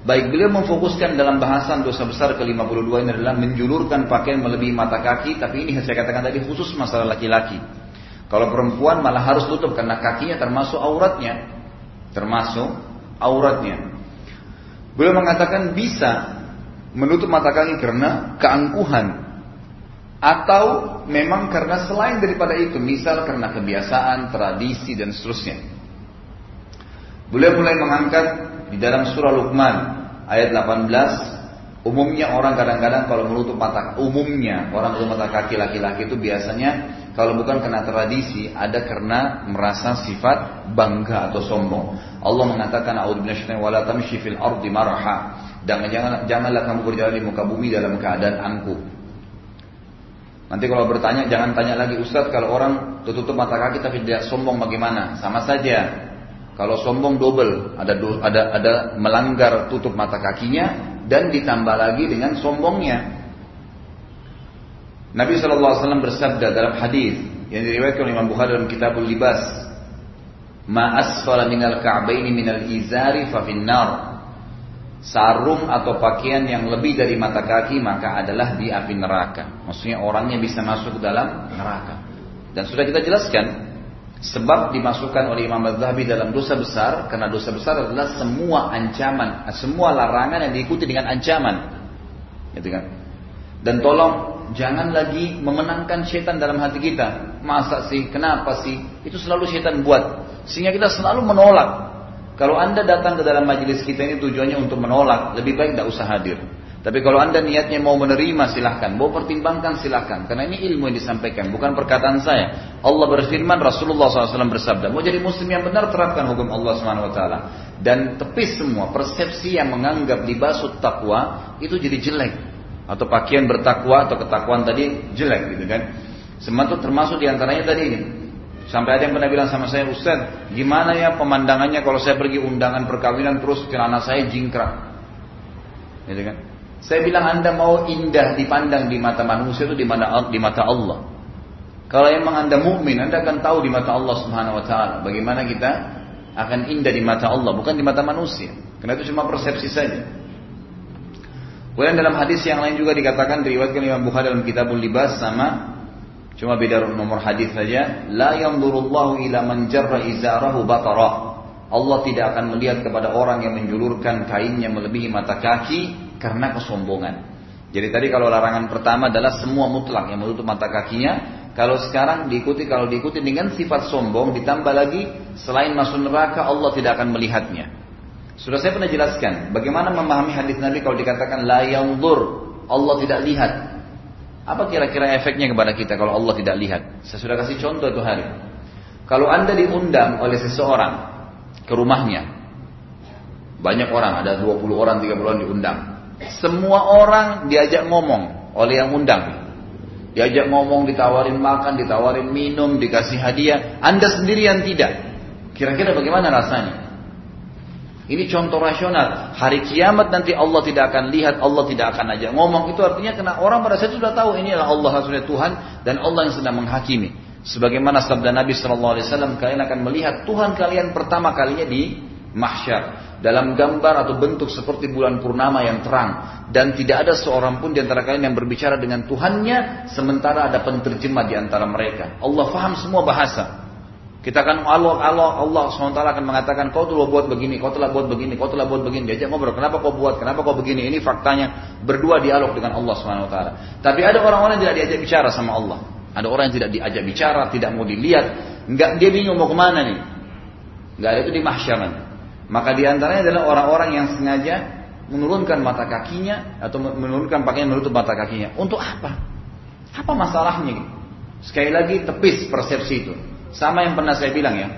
Baik beliau memfokuskan dalam bahasan dosa besar ke-52 ini adalah menjulurkan pakaian melebihi mata kaki, tapi ini saya katakan tadi khusus masalah laki-laki. Kalau perempuan malah harus tutup karena kakinya termasuk auratnya. Termasuk auratnya. Beliau mengatakan bisa menutup mata kaki karena keangkuhan atau memang karena selain daripada itu, misal karena kebiasaan, tradisi dan seterusnya. Beliau mulai mengangkat di dalam surah Luqman ayat 18 umumnya orang kadang-kadang kalau menutup mata umumnya orang menutup mata kaki laki-laki itu biasanya kalau bukan karena tradisi ada karena merasa sifat bangga atau sombong. Allah mengatakan wala tamshi fil ardi maraha. Dan jangan janganlah kamu berjalan di muka bumi dalam keadaan angkuh. Nanti kalau bertanya jangan tanya lagi Ustadz kalau orang tutup mata kaki tapi tidak sombong bagaimana? Sama saja. Kalau sombong double, ada ada ada melanggar tutup mata kakinya dan ditambah lagi dengan sombongnya. Nabi SAW bersabda dalam hadis yang diriwayatkan oleh Imam Bukhari dalam Kitabul Libas, "Ma asfala minal ka'baini minal izari fa finnar." Sarung atau pakaian yang lebih dari mata kaki maka adalah di api neraka. Maksudnya orangnya bisa masuk dalam neraka. Dan sudah kita jelaskan Sebab dimasukkan oleh Imam Az-Zahabi dalam dosa besar karena dosa besar adalah semua ancaman, semua larangan yang diikuti dengan ancaman. Gitu kan? Dan tolong jangan lagi memenangkan setan dalam hati kita. Masa sih? Kenapa sih? Itu selalu setan buat. Sehingga kita selalu menolak. Kalau anda datang ke dalam majelis kita ini tujuannya untuk menolak, lebih baik tidak usah hadir. Tapi kalau anda niatnya mau menerima silahkan, mau pertimbangkan silahkan. Karena ini ilmu yang disampaikan, bukan perkataan saya. Allah berfirman, Rasulullah SAW bersabda, mau jadi muslim yang benar terapkan hukum Allah SWT. Dan tepis semua persepsi yang menganggap libasut takwa itu jadi jelek. Atau pakaian bertakwa atau ketakwaan tadi jelek gitu kan. Semua termasuk di antaranya tadi ini. Sampai ada yang pernah bilang sama saya, Ustaz, gimana ya pemandangannya kalau saya pergi undangan perkawinan terus celana saya jingkrak. Gitu kan? Saya bilang Anda mau indah dipandang di mata manusia itu di mana di mata Allah. Kalau emang Anda mukmin, Anda akan tahu di mata Allah Subhanahu wa taala bagaimana kita akan indah di mata Allah, bukan di mata manusia. Karena itu cuma persepsi saja. Kemudian dalam hadis yang lain juga dikatakan diriwayatkan Imam Bukhari dalam Kitabul Libas sama cuma beda nomor hadis saja, la yanzurullahu ila man jarra izarahu batara. Allah tidak akan melihat kepada orang yang menjulurkan kainnya melebihi mata kaki karena kesombongan. Jadi tadi kalau larangan pertama adalah semua mutlak yang menutup mata kakinya. Kalau sekarang diikuti kalau diikuti dengan sifat sombong ditambah lagi selain masuk neraka Allah tidak akan melihatnya. Sudah saya pernah jelaskan bagaimana memahami hadis Nabi kalau dikatakan la yanzur Allah tidak lihat. Apa kira-kira efeknya kepada kita kalau Allah tidak lihat? Saya sudah kasih contoh itu hari. Kalau Anda diundang oleh seseorang ke rumahnya, banyak orang, ada 20 orang, 30 orang diundang. Semua orang diajak ngomong oleh yang undang. Diajak ngomong, ditawarin makan, ditawarin minum, dikasih hadiah. Anda sendiri yang tidak. Kira-kira bagaimana rasanya? Ini contoh rasional. Hari kiamat nanti Allah tidak akan lihat, Allah tidak akan ajak ngomong. Itu artinya karena orang pada saat sudah tahu ini adalah Allah Rasulnya Tuhan dan Allah yang sedang menghakimi. Sebagaimana sabda Nabi Shallallahu Alaihi Wasallam, kalian akan melihat Tuhan kalian pertama kalinya di mahsyar dalam gambar atau bentuk seperti bulan purnama yang terang dan tidak ada seorang pun di antara kalian yang berbicara dengan Tuhannya sementara ada penterjemah di antara mereka. Allah faham semua bahasa. Kita akan Allah Allah Allah SWT akan mengatakan kau telah buat begini, kau telah buat begini, kau telah buat begini. Diajak ngobrol, kenapa kau buat, kenapa kau begini? Ini faktanya berdua dialog dengan Allah SWT. Tapi ada orang-orang yang tidak diajak bicara sama Allah. Ada orang yang tidak diajak bicara, tidak mau dilihat, enggak dia bingung mau ke mana nih. Enggak ada itu di mahsyar maka di antaranya adalah orang-orang yang sengaja menurunkan mata kakinya atau menurunkan pakaian menutup mata kakinya. Untuk apa? Apa masalahnya? Sekali lagi tepis persepsi itu. Sama yang pernah saya bilang ya.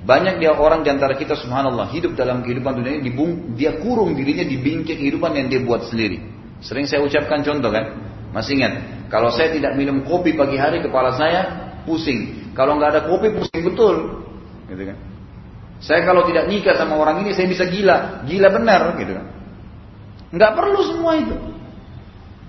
Banyak dia orang di antara kita subhanallah hidup dalam kehidupan dunia ini dibung, dia kurung dirinya di bingkai kehidupan yang dia buat sendiri. Sering saya ucapkan contoh kan. Masih ingat? Kalau saya tidak minum kopi pagi hari kepala saya pusing. Kalau nggak ada kopi pusing betul. Gitu kan? Saya kalau tidak nikah sama orang ini saya bisa gila, gila benar gitu kan. Nggak perlu semua itu.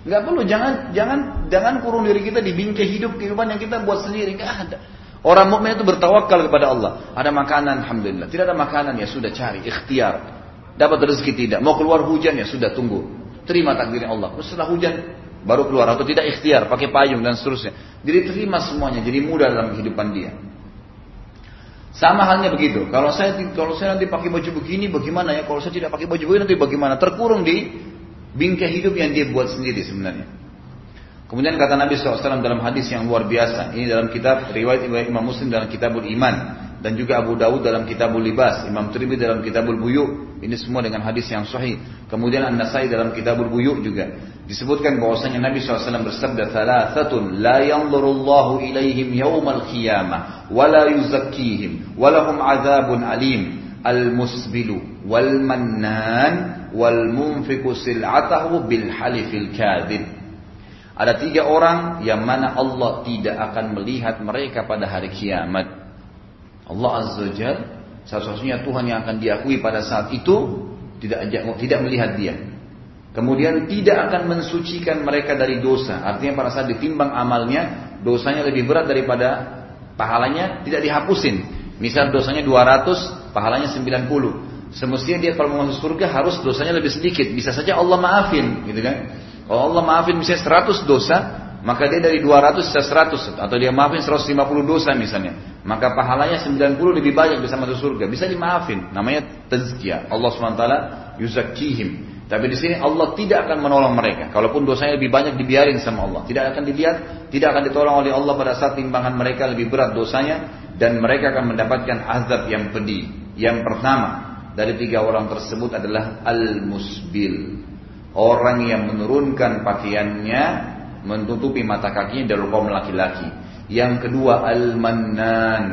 Nggak perlu, jangan jangan jangan kurung diri kita di bingkai hidup kehidupan yang kita buat sendiri, nggak ada. Orang mukmin itu bertawakal kepada Allah. Ada makanan, alhamdulillah. Tidak ada makanan ya sudah cari, ikhtiar. Dapat rezeki tidak, mau keluar hujan ya sudah tunggu. Terima takdir Allah. Setelah hujan baru keluar atau tidak ikhtiar, pakai payung dan seterusnya. Jadi terima semuanya, jadi mudah dalam kehidupan dia. Sama halnya begitu. Kalau saya kalau saya nanti pakai baju begini bagaimana ya? Kalau saya tidak pakai baju begini nanti bagaimana? Terkurung di bingkai hidup yang dia buat sendiri sebenarnya. Kemudian kata Nabi SAW dalam hadis yang luar biasa. Ini dalam kitab riwayat Imam Muslim dalam kitabul Iman. Dan juga Abu Dawud dalam kitabul Libas. Imam Tirmidzi dalam kitabul Buyu. Ini semua dengan hadis yang sahih. Kemudian An-Nasai dalam kitabul Buyu juga. Disebutkan bahwasanya Nabi SAW bersabda. Thalathatun la yanzurullahu ilaihim yawmal qiyamah. Wa la yuzakkihim. Wa lahum azabun alim. Al-musbilu wal mannan wal munfiku sil'atahu bil halifil kadhib. Ada tiga orang yang mana Allah tidak akan melihat mereka pada hari kiamat. Allah Azza wa Jal, satu-satunya Tuhan yang akan diakui pada saat itu tidak tidak melihat dia. Kemudian tidak akan mensucikan mereka dari dosa. Artinya pada saat ditimbang amalnya, dosanya lebih berat daripada pahalanya tidak dihapusin. Misal dosanya 200, pahalanya 90. Semestinya dia kalau masuk surga harus dosanya lebih sedikit. Bisa saja Allah maafin, gitu kan? Kalau Allah maafin misalnya 100 dosa, maka dia dari 200 bisa 100 atau dia maafin 150 dosa misalnya. Maka pahalanya 90 lebih banyak bisa masuk surga. Bisa dimaafin. Namanya tazkiyah. Allah SWT yuzakkihim. Tapi di sini Allah tidak akan menolong mereka. Kalaupun dosanya lebih banyak dibiarin sama Allah. Tidak akan dilihat, tidak akan ditolong oleh Allah pada saat timbangan mereka lebih berat dosanya. Dan mereka akan mendapatkan azab yang pedih. Yang pertama dari tiga orang tersebut adalah al-musbil. Orang yang menurunkan pakaiannya menutupi mata kakinya dari kaum laki-laki. Yang kedua al-mannan,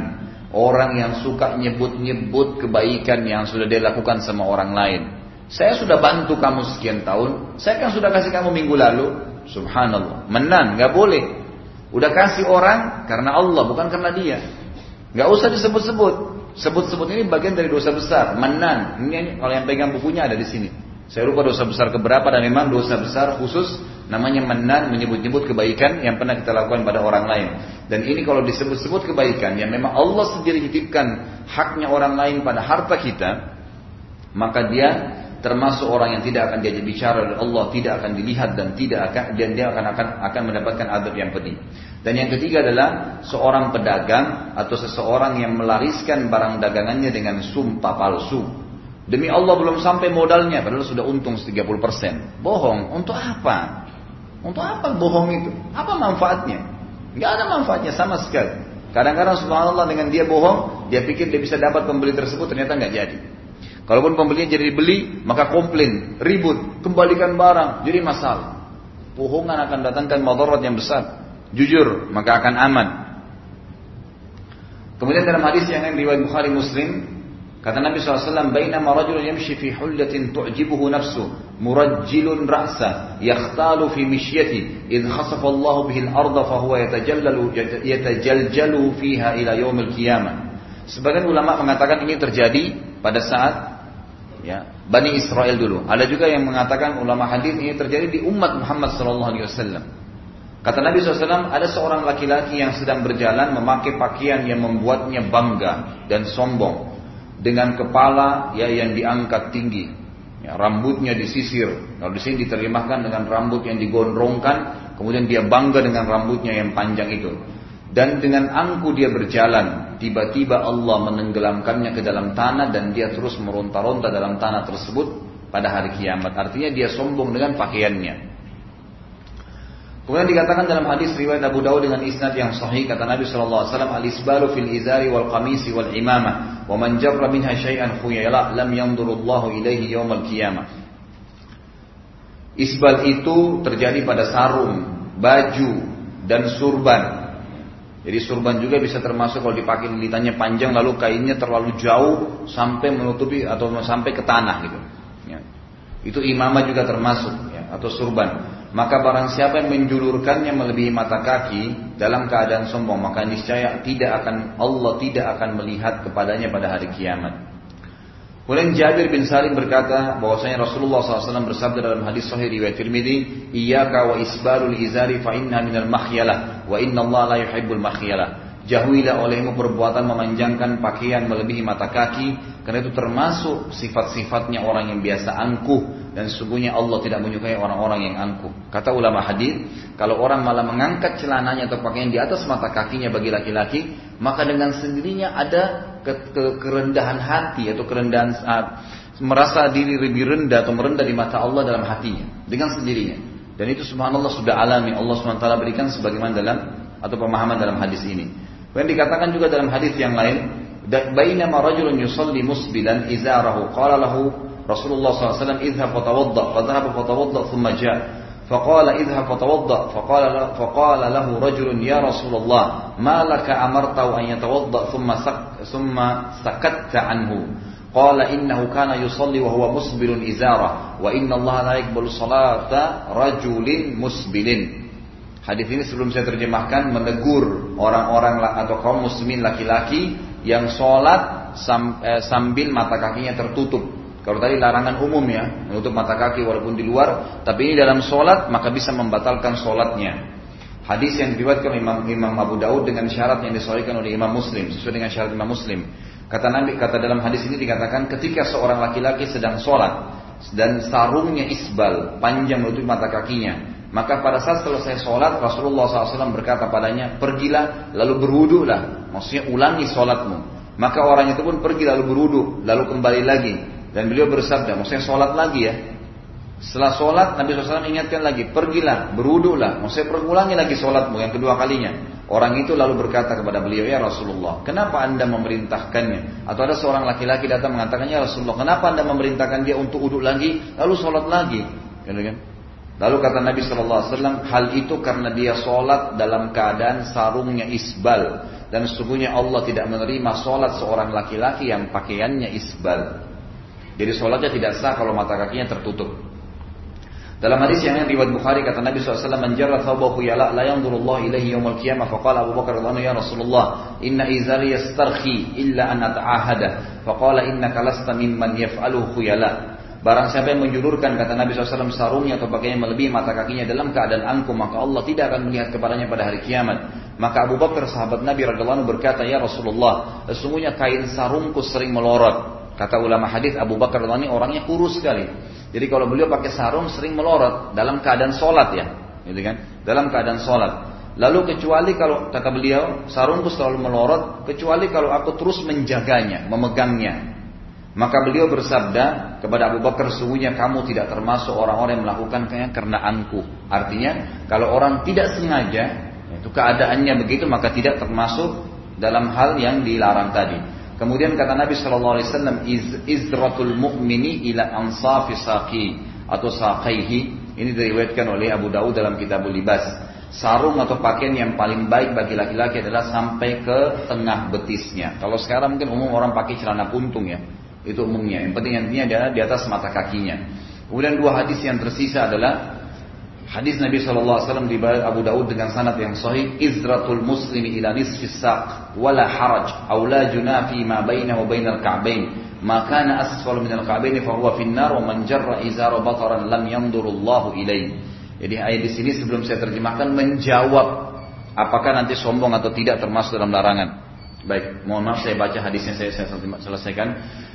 orang yang suka nyebut-nyebut kebaikan yang sudah dia lakukan sama orang lain. Saya sudah bantu kamu sekian tahun, saya kan sudah kasih kamu minggu lalu. Subhanallah, menan, nggak boleh. Udah kasih orang karena Allah, bukan karena dia. Nggak usah disebut-sebut. Sebut-sebut ini bagian dari dosa besar. Menan, ini, ini kalau yang pegang bukunya ada di sini. Saya lupa dosa besar keberapa dan memang dosa besar khusus namanya menan menyebut-nyebut kebaikan yang pernah kita lakukan pada orang lain. Dan ini kalau disebut-sebut kebaikan yang memang Allah sendiri titipkan haknya orang lain pada harta kita, maka dia termasuk orang yang tidak akan diajak bicara oleh Allah, tidak akan dilihat dan tidak akan dan dia akan akan akan mendapatkan adab yang pedih. Dan yang ketiga adalah seorang pedagang atau seseorang yang melariskan barang dagangannya dengan sumpah palsu. Demi Allah belum sampai modalnya, padahal sudah untung 30%. Bohong, untuk apa? Untuk apa bohong itu? Apa manfaatnya? Gak ada manfaatnya sama sekali. Kadang-kadang subhanallah dengan dia bohong, dia pikir dia bisa dapat pembeli tersebut, ternyata nggak jadi. Kalaupun pembelinya jadi beli, maka komplain, ribut, kembalikan barang, jadi masalah. Bohongan akan datangkan madarat yang besar. Jujur, maka akan aman. Kemudian dalam hadis yang lain riwayat Bukhari Muslim, Kata Nabi SAW, Bainama rajulun yamshi fi hullatin tu'jibuhu nafsu, murajjilun ra'sa, yakhtalu fi mishyati, idh khasafa Allah bihi al-arda fahuwa yatajallalu, yatajaljalu fiha ila yawmil qiyamah. Sebagian ulama mengatakan ini terjadi pada saat ya, Bani Israel dulu. Ada juga yang mengatakan ulama hadis ini terjadi di umat Muhammad SAW. Kata Nabi SAW, ada seorang laki-laki yang sedang berjalan memakai pakaian yang membuatnya bangga dan sombong dengan kepala ya yang diangkat tinggi. Ya, rambutnya disisir. Kalau di sini diterjemahkan dengan rambut yang digondrongkan, kemudian dia bangga dengan rambutnya yang panjang itu. Dan dengan angku dia berjalan, tiba-tiba Allah menenggelamkannya ke dalam tanah dan dia terus meronta-ronta dalam tanah tersebut pada hari kiamat. Artinya dia sombong dengan pakaiannya. Kemudian dikatakan dalam hadis riwayat Abu Dawud dengan isnad yang sahih kata Nabi sallallahu alaihi wasallam al-isbalu fil izari wal qamisi wal imamah wa man jarra minha syai'an khuyala lam yanzurullahu ilaihi yaumal qiyamah. Isbal itu terjadi pada sarung, baju dan surban. Jadi surban juga bisa termasuk kalau dipakai lilitannya panjang lalu kainnya terlalu jauh sampai menutupi atau sampai ke tanah gitu. Ya. Itu imamah juga termasuk ya, atau surban. Maka barang siapa yang menjulurkannya melebihi mata kaki dalam keadaan sombong, maka niscaya tidak akan Allah tidak akan melihat kepadanya pada hari kiamat. Kemudian Jabir bin Salim berkata bahwasanya Rasulullah SAW bersabda dalam hadis Sahih riwayat Tirmidzi, "Iyyaka wa isbalul izari fa inna minal makhyalah wa inna Allah la yuhibbul makhyalah." Jauhilah olehmu perbuatan memanjangkan pakaian melebihi mata kaki karena itu termasuk sifat-sifatnya orang yang biasa angkuh dan sesungguhnya Allah tidak menyukai orang-orang yang angkuh. Kata ulama hadis, kalau orang malah mengangkat celananya atau pakaian di atas mata kakinya bagi laki-laki, maka dengan sendirinya ada ke ke kerendahan hati atau kerendahan uh, merasa diri lebih rendah atau merendah di mata Allah dalam hatinya dengan sendirinya. Dan itu subhanallah sudah alami Allah SWT berikan sebagaimana dalam atau pemahaman dalam hadis ini. Dan dikatakan juga dalam hadis yang lain, bainama rajulun yusalli musbilan izarahu qala lahu Rasulullah SAW idhab fatawadda fadhahab fatawadda thumma ja' فقال اذهب فتوضأ فقال فقال له رجل يا رسول الله ما لك أمرته أن يتوضأ ثم سك ثم سكت عنه قال إنه كان يصلي وهو مسبل إزارة وإن الله لا يقبل صلاة رجل مسبل Hadis ini sebelum saya terjemahkan menegur orang-orang atau kaum muslimin laki-laki yang sholat eh, sambil mata kakinya tertutup. Kalau tadi larangan umum ya, menutup mata kaki walaupun di luar, tapi ini dalam sholat maka bisa membatalkan sholatnya. Hadis yang diriwayatkan Imam, Imam Abu Daud dengan syarat yang disahihkan oleh Imam Muslim sesuai dengan syarat Imam Muslim. Kata Nabi kata dalam hadis ini dikatakan ketika seorang laki-laki sedang sholat dan sarungnya isbal panjang menutup mata kakinya maka pada saat selesai sholat Rasulullah SAW berkata padanya Pergilah lalu berwudulah. Maksudnya ulangi sholatmu. Maka orang itu pun pergi lalu berwudu Lalu kembali lagi. Dan beliau bersabda Maksudnya sholat lagi ya? Setelah sholat Nabi SAW ingatkan lagi Pergilah berwudulah. Maksudnya perulangi lagi sholatmu yang kedua kalinya. Orang itu lalu berkata kepada beliau Ya Rasulullah Kenapa anda memerintahkannya? Atau ada seorang laki-laki datang mengatakan Ya Rasulullah Kenapa anda memerintahkan dia untuk uduk lagi Lalu sholat lagi? Gitu kan Lalu kata Nabi Shallallahu Alaihi Wasallam, hal itu karena dia sholat dalam keadaan sarungnya isbal dan sesungguhnya Allah tidak menerima sholat seorang laki-laki yang pakaiannya isbal. Jadi sholatnya tidak sah kalau mata kakinya tertutup. Dalam hadis yang lain riwayat Bukhari kata Nabi SAW menjarra thawbahu yala la yanzurullah ilaihi yawmal qiyamah faqala Abu Bakar radhiyallahu ya Rasulullah inna izari yastarhi illa an ata'ahada faqala innaka lasta mimman yaf'aluhu khuyala Barang siapa yang menjulurkan kata Nabi SAW sarungnya atau pakainya melebihi mata kakinya dalam keadaan angkuh maka Allah tidak akan melihat kepadanya pada hari kiamat. Maka Abu Bakar sahabat Nabi radhiallahu berkata ya Rasulullah sesungguhnya kain sarungku sering melorot. Kata ulama hadis Abu Bakar radhiallahu orangnya kurus sekali. Jadi kalau beliau pakai sarung sering melorot dalam keadaan sholat ya, gitu kan? Dalam keadaan sholat. Lalu kecuali kalau kata beliau sarungku selalu melorot kecuali kalau aku terus menjaganya, memegangnya, maka beliau bersabda kepada Abu Bakar, sungguhnya kamu tidak termasuk orang-orang yang melakukannya karena angkuh. Artinya, kalau orang tidak sengaja, itu keadaannya begitu, maka tidak termasuk dalam hal yang dilarang tadi. Kemudian kata Nabi Shallallahu Alaihi Wasallam, izratul mu'mini ila ansafi saqi atau saqaihi. Ini diriwayatkan oleh Abu Dawud dalam Kitabul Libas. Sarung atau pakaian yang paling baik bagi laki-laki adalah sampai ke tengah betisnya. Kalau sekarang mungkin umum orang pakai celana puntung ya. Itu umumnya. Yang penting intinya adalah di atas mata kakinya. Kemudian dua hadis yang tersisa adalah hadis Nabi SAW di Abu Daud dengan sanad yang sahih izratul muslimi ila nisfi saq wala haraj aw la junafi ma bainahu wa bainal ka'bain kana asfal min al-ka'bain fa huwa fi nar wa man jarra izara bataran lam yandurullahu ilaihi jadi ayat di sini sebelum saya terjemahkan menjawab apakah nanti sombong atau tidak termasuk dalam larangan Baik, mohon maaf saya baca hadisnya saya, saya selesaikan.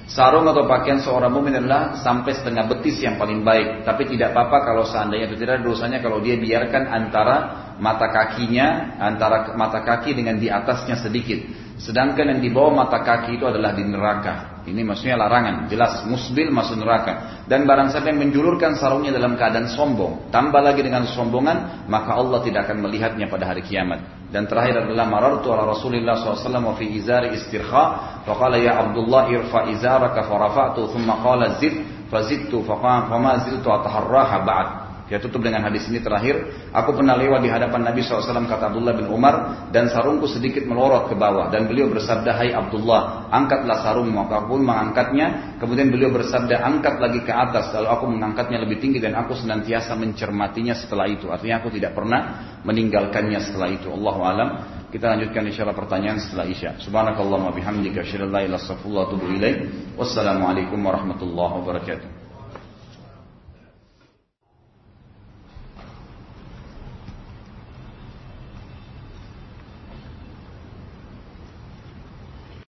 Sarung atau pakaian seorang mukmin adalah sampai setengah betis yang paling baik. Tapi tidak apa-apa kalau seandainya itu tidak dosanya kalau dia biarkan antara mata kakinya, antara mata kaki dengan di atasnya sedikit. Sedangkan yang di bawah mata kaki itu adalah di neraka. Ini maksudnya larangan, jelas musbil masuk neraka. Dan barang siapa yang menjulurkan sarungnya dalam keadaan sombong, tambah lagi dengan sombongan, maka Allah tidak akan melihatnya pada hari kiamat. Dan terakhir adalah marartu ala Rasulillah SAW wa fi izari istirkha, faqala ya Abdullah irfa izaraka farafa'tu, thumma qala zid, fazidtu, fama ziltu ataharraha ba'd. Dia tutup dengan hadis ini terakhir. Aku pernah lewat di hadapan Nabi SAW kata Abdullah bin Umar dan sarungku sedikit melorot ke bawah dan beliau bersabda Hai Abdullah angkatlah sarungmu maka aku pun mengangkatnya kemudian beliau bersabda angkat lagi ke atas lalu aku mengangkatnya lebih tinggi dan aku senantiasa mencermatinya setelah itu artinya aku tidak pernah meninggalkannya setelah itu Allah alam kita lanjutkan insyaallah pertanyaan setelah Isya. Subhanakallahumma bihamdika asyhadu an la ilaha illa. Wassalamualaikum warahmatullahi wabarakatuh.